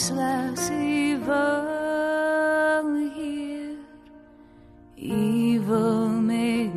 Doen slegs u wil hier U wil met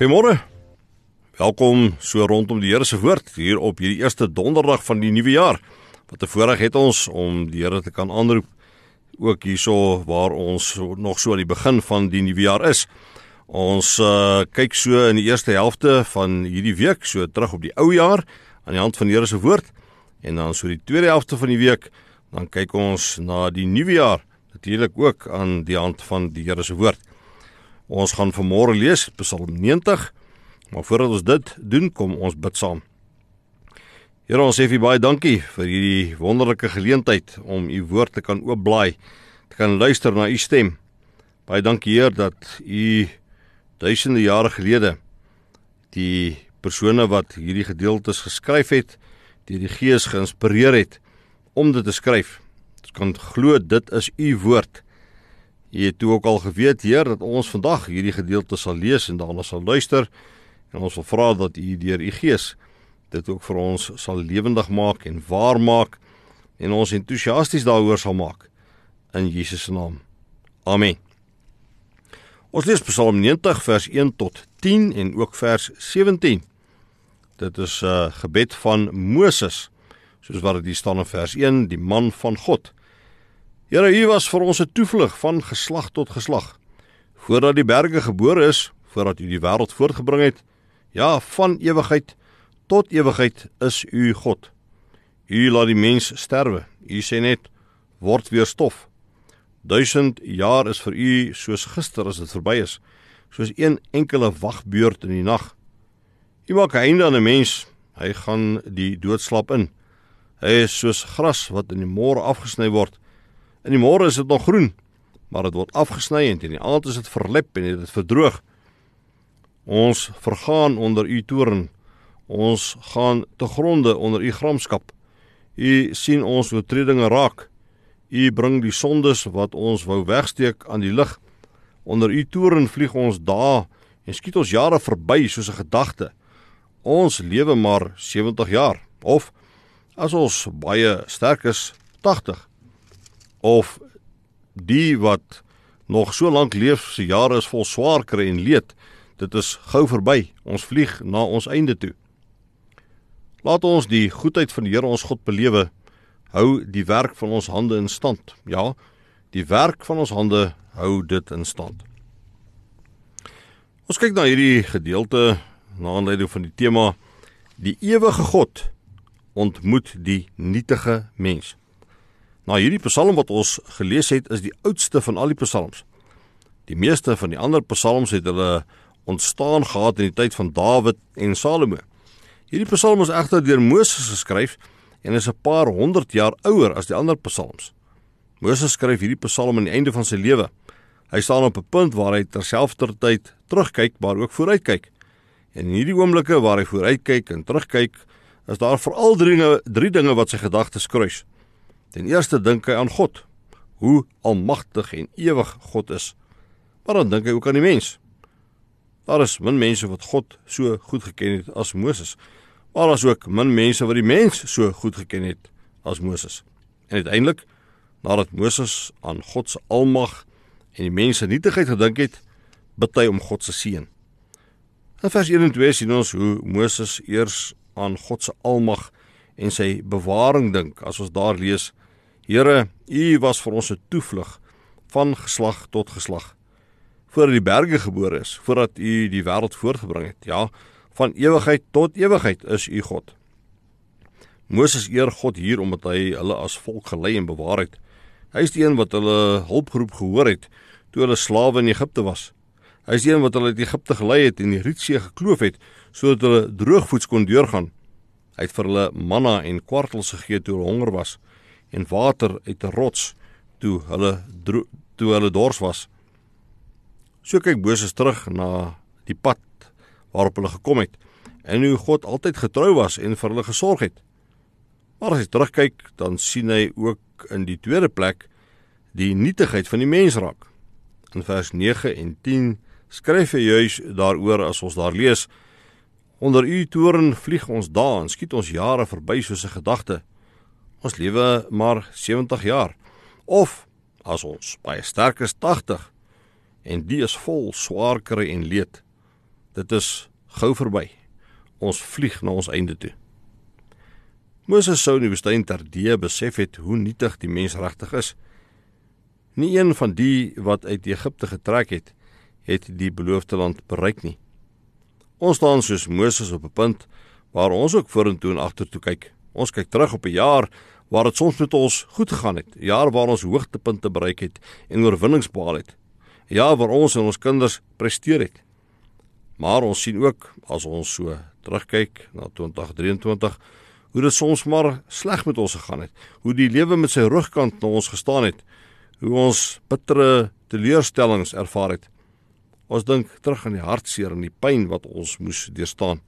Goeiemôre. Welkom so rondom die Here se woord hier op hierdie eerste donderdag van die nuwe jaar. Wat 'n voorreg het ons om die Here te kan aanroep ook hierso waar ons nog so aan die begin van die nuwe jaar is. Ons uh, kyk so in die eerste helfte van hierdie week so terug op die ou jaar aan die hand van die Here se woord en dan so die tweede helfte van die week dan kyk ons na die nuwe jaar natuurlik ook aan die hand van die Here se woord. Ons gaan vanmôre lees Psalm 90. Maar voordat ons dit doen, kom ons bid saam. Here, ons sê vir U baie dankie vir hierdie wonderlike geleentheid om U woord te kan oopblaai, te kan luister na U stem. Baie dankie Heer dat U duisende jare gelede die persone wat hierdie gedeeltes geskryf het, deur die Gees geïnspireer het om dit te skryf. Ons kan glo dit is U woord. Jy het ook al geweet, Heer, dat ons vandag hierdie gedeelte sal lees en daarna sal luister en ons wil vra dat U deur U Gees dit ook vir ons sal lewendig maak en waar maak en ons entoesiasties daaroor sal maak in Jesus se naam. Amen. Ons lees Psalm 90 vers 1 tot 10 en ook vers 17. Dit is 'n uh, gebed van Moses, soos wat dit hier staan in vers 1, die man van God. Here, U was vir ons 'n toevlug van geslag tot geslag. Voordat die berge gebore is, voordat U die wêreld voortgebring het, ja, van ewigheid tot ewigheid is U God. U laat die mens sterwe. U sê net word weer stof. Duisend jaar is vir u soos gister as dit verby is, soos een enkele wagbeurt in die nag. U maak einde aan 'n mens, hy gaan die doodslap in. Hy is soos gras wat in die môre afgesny word, In die môre is dit nog groen, maar dit word afgesny en teen die aand is dit verlep en dit verdroog. Ons vergaan onder u toorn. Ons gaan te gronde onder u gramskap. U sien ons oortredinge raak. U bring die sondes wat ons wou wegsteek aan die lig. Onder u toorn vlieg ons dae en skiet ons jare verby soos 'n gedagte. Ons lewe maar 70 jaar of as ons baie sterk is 80 of die wat nog so lank leef se jare is vol swaar kry en leed dit is gou verby. Ons vlieg na ons einde toe. Laat ons die goedheid van die Here ons God belewe. Hou die werk van ons hande in stand. Ja die werk van ons hande hou dit in stand. Ons kyk na hierdie gedeelte na aanleiding van die tema die ewige God ontmoet die nietige mens Nou hierdie Psalm wat ons gelees het is die oudste van al die psalms. Die meeste van die ander psalms het hulle ontstaan gehad in die tyd van Dawid en Salomo. Hierdie Psalm is egter deur Moses geskryf en is 'n paar honderd jaar ouer as die ander psalms. Moses skryf hierdie Psalm aan die einde van sy lewe. Hy staan op 'n punt waar hy terselfdertyd terugkyk maar ook vooruitkyk. En in hierdie oomblikke waar hy vooruitkyk en terugkyk, is daar veral drie drie dinge wat sy gedagtes kruis. Ten eerste dink hy aan God, hoe almagtig en ewig God is. Maar dan dink hy ook aan die mens. Daar is min mense wat God so goed geken het as Moses. Maar daar is ook min mense wat die mens so goed geken het as Moses. En uiteindelik, nadat Moses aan God se almag en die mense nietigheid gedink het, bid hy om God se seën. In vers 1 en 2 sien ons hoe Moses eers aan God se almag en sy bewaring dink. As ons daar lees, Here, U was vir ons 'n toevlug van geslag tot geslag. Voordat die berge gebore is, voordat U die wêreld voortgebring het, ja, van ewigheid tot ewigheid is U God. Moses eer God hier omdat hy hulle as volk gelei en bewaar het. Hy is die een wat hulle hulpgeroep gehoor het toe hulle slawe in Egipte was. Hy is die een wat hulle uit Egipte gelei het en die Rietsee gekloof het sodat hulle droogvoets kon deurgaan. Hy het vir hulle manna en kwartels gegee toe hulle honger was en water uit 'n rots toe hulle toe hulle dors was. So kyk Moses terug na die pad waarop hulle gekom het en hoe God altyd getrou was en vir hulle gesorg het. Maar as hy terugkyk, dan sien hy ook in die tweede plek die nietigheid van die mens raak. In vers 9 en 10 skryf hy juis daaroor as ons daar lees: Onder u toorn vlieg ons dae en skiet ons jare verby soos 'n gedagte. Ons lewe maar 70 jaar of as ons baie sterk is 80 en die is vol swaar kry en leed. Dit is gou verby. Ons vlieg na ons einde toe. Moses sou in die woestyn terdee besef het hoe nietig die mens regtig is. Nie een van die wat uit Egipte getrek het, het die beloofde land bereik nie. Ons staan soos Moses op 'n punt waar ons ook vorentoe en agtertoe kyk. Ons kyk terug op 'n jaar waar dit soms met ons goed gegaan het, 'n jaar waar ons hoogtepunte bereik het en oorwinnings behaal het. 'n Jaar waar ons en ons kinders presteer het. Maar ons sien ook as ons so terugkyk na 2023 hoe dit soms maar sleg met ons gegaan het, hoe die lewe met sy rugkant na ons gestaan het, hoe ons bittere teleurstellings ervaar het. Ons dink terug aan die hartseer en die pyn wat ons moes deurstaan.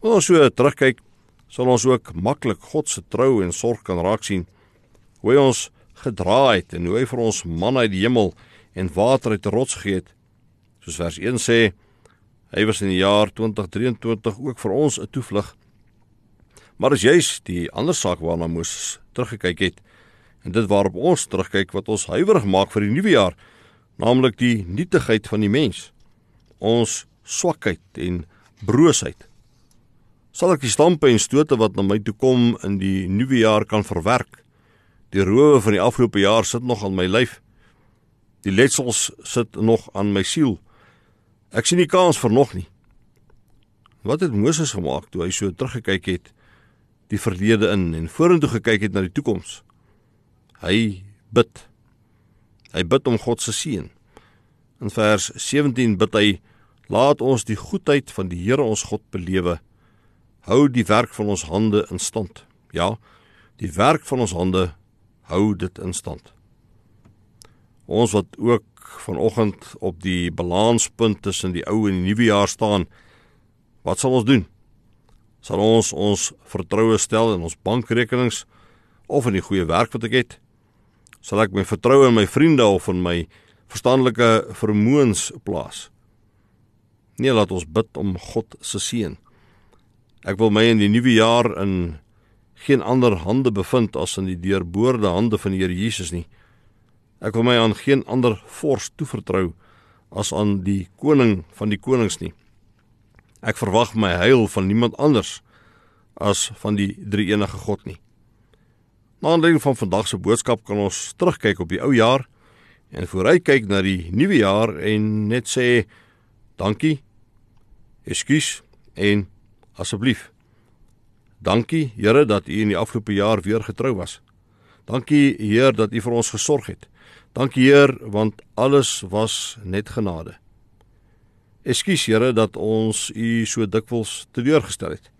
Wanneer ons so terugkyk, sal ons ook maklik God se trou en sorg kan raak sien. Hoe hy ons gedra het en hoe hy vir ons man uit die hemel en water uit die rots gegee het. Soos vers 1 sê, hy was in die jaar 2023 ook vir ons 'n toevlug. Maar as jy's die ander saak waarna Moses teruggekyk het en dit waarop ons terugkyk wat ons huiwerig maak vir die nuwe jaar, naamlik die nietigheid van die mens, ons swakheid en broosheid sal ek die stampe en stote wat na my toe kom in die nuwe jaar kan verwerk. Die rowe van die afgelope jaar sit nog aan my lyf. Die letsels sit nog aan my siel. Ek sien nie kans vir nog nie. Wat het Moses gemaak toe hy so teruggekyk het die verlede in en vorentoe gekyk het na die toekoms? Hy bid. Hy bid om God se seën. In vers 17 bid hy: "Laat ons die goedheid van die Here ons God belewe." Hou die werk van ons hande in stand. Ja, die werk van ons hande hou dit in stand. Ons wat ook vanoggend op die balanspunt tussen die ou en die nuwe jaar staan, wat sal ons doen? Sal ons ons vertroue stel in ons bankrekenings of in die goeie werk wat ek het? Sal ek my vertroue in my vriende of in my verstandelike vermoëns plaas? Nee, laat ons bid om God se seën. Ek wil my in die nuwe jaar in geen ander hande bevind as in die deurboorde hande van die Here Jesus nie. Ek wil my aan geen ander vors toevertrou as aan die koning van die konings nie. Ek verwag my heil van niemand anders as van die drie enige God nie. Na aanleiding van vandag se boodskap kan ons terugkyk op die ou jaar en vooruitkyk na die nuwe jaar en net sê dankie, ekskuus en asseblief. Dankie Here dat U in die afgelope jaar weer getrou was. Dankie Heer dat U vir ons gesorg het. Dankie Heer want alles was net genade. Ekskuus Here dat ons U so dikwels teleurgestel het.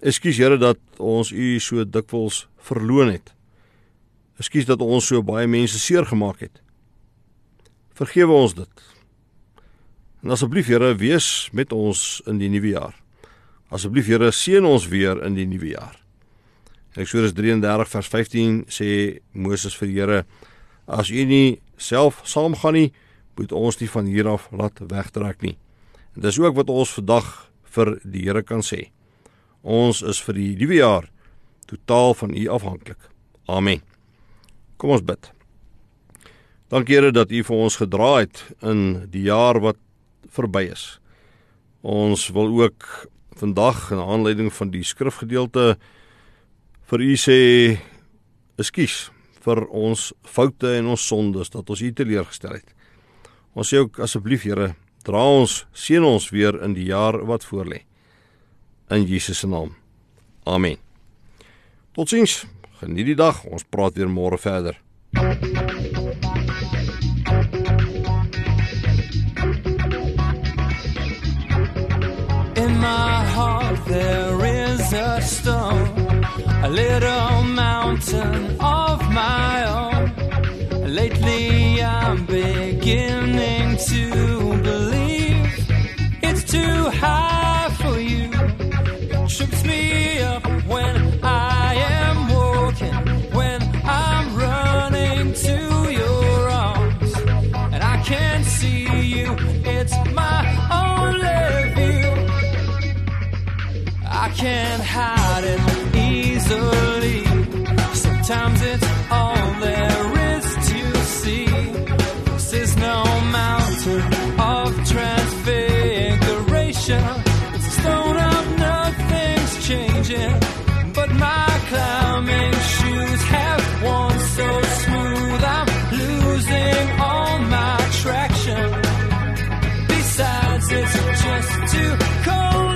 Ekskuus Here dat ons U so dikwels verloon het. Ekskuus dat ons so baie mense seer gemaak het. Vergewe ons dit. En asseblief Here, wees met ons in die nuwe jaar. Asseblief Here seën ons weer in die nuwe jaar. Eksodus 33 vers 15 sê Moses vir die Here: As u nie self saamgaan nie, moet ons nie van hier af laat wegtrek nie. En dis ook wat ons vandag vir die Here kan sê. Ons is vir die nuwe jaar totaal van u afhanklik. Amen. Kom ons bid. Dankie Here dat u vir ons gedra het in die jaar wat verby is. Ons wil ook vandag in aanleiding van die skrifgedeelte vir u sê ekskuus vir ons foute en ons sondes dat ons u teleurgestel het. Ons sê ook asseblief Here, dra ons, seën ons weer in die jaar wat voorlê. In Jesus se naam. Amen. Totsiens. Geniet die dag. Ons praat weer môre verder. In my there is a stone, a little mountain of my own. Lately I'm beginning to believe it's too high for you. It trips me up when I am walking, when I'm running to your arms, and I can't see you. It's my can't hide it easily. Sometimes it's all there is to see. This is no mountain of transfiguration. It's a stone of nothing's changing. But my climbing shoes have worn so smooth. I'm losing all my traction. Besides, it's just too cold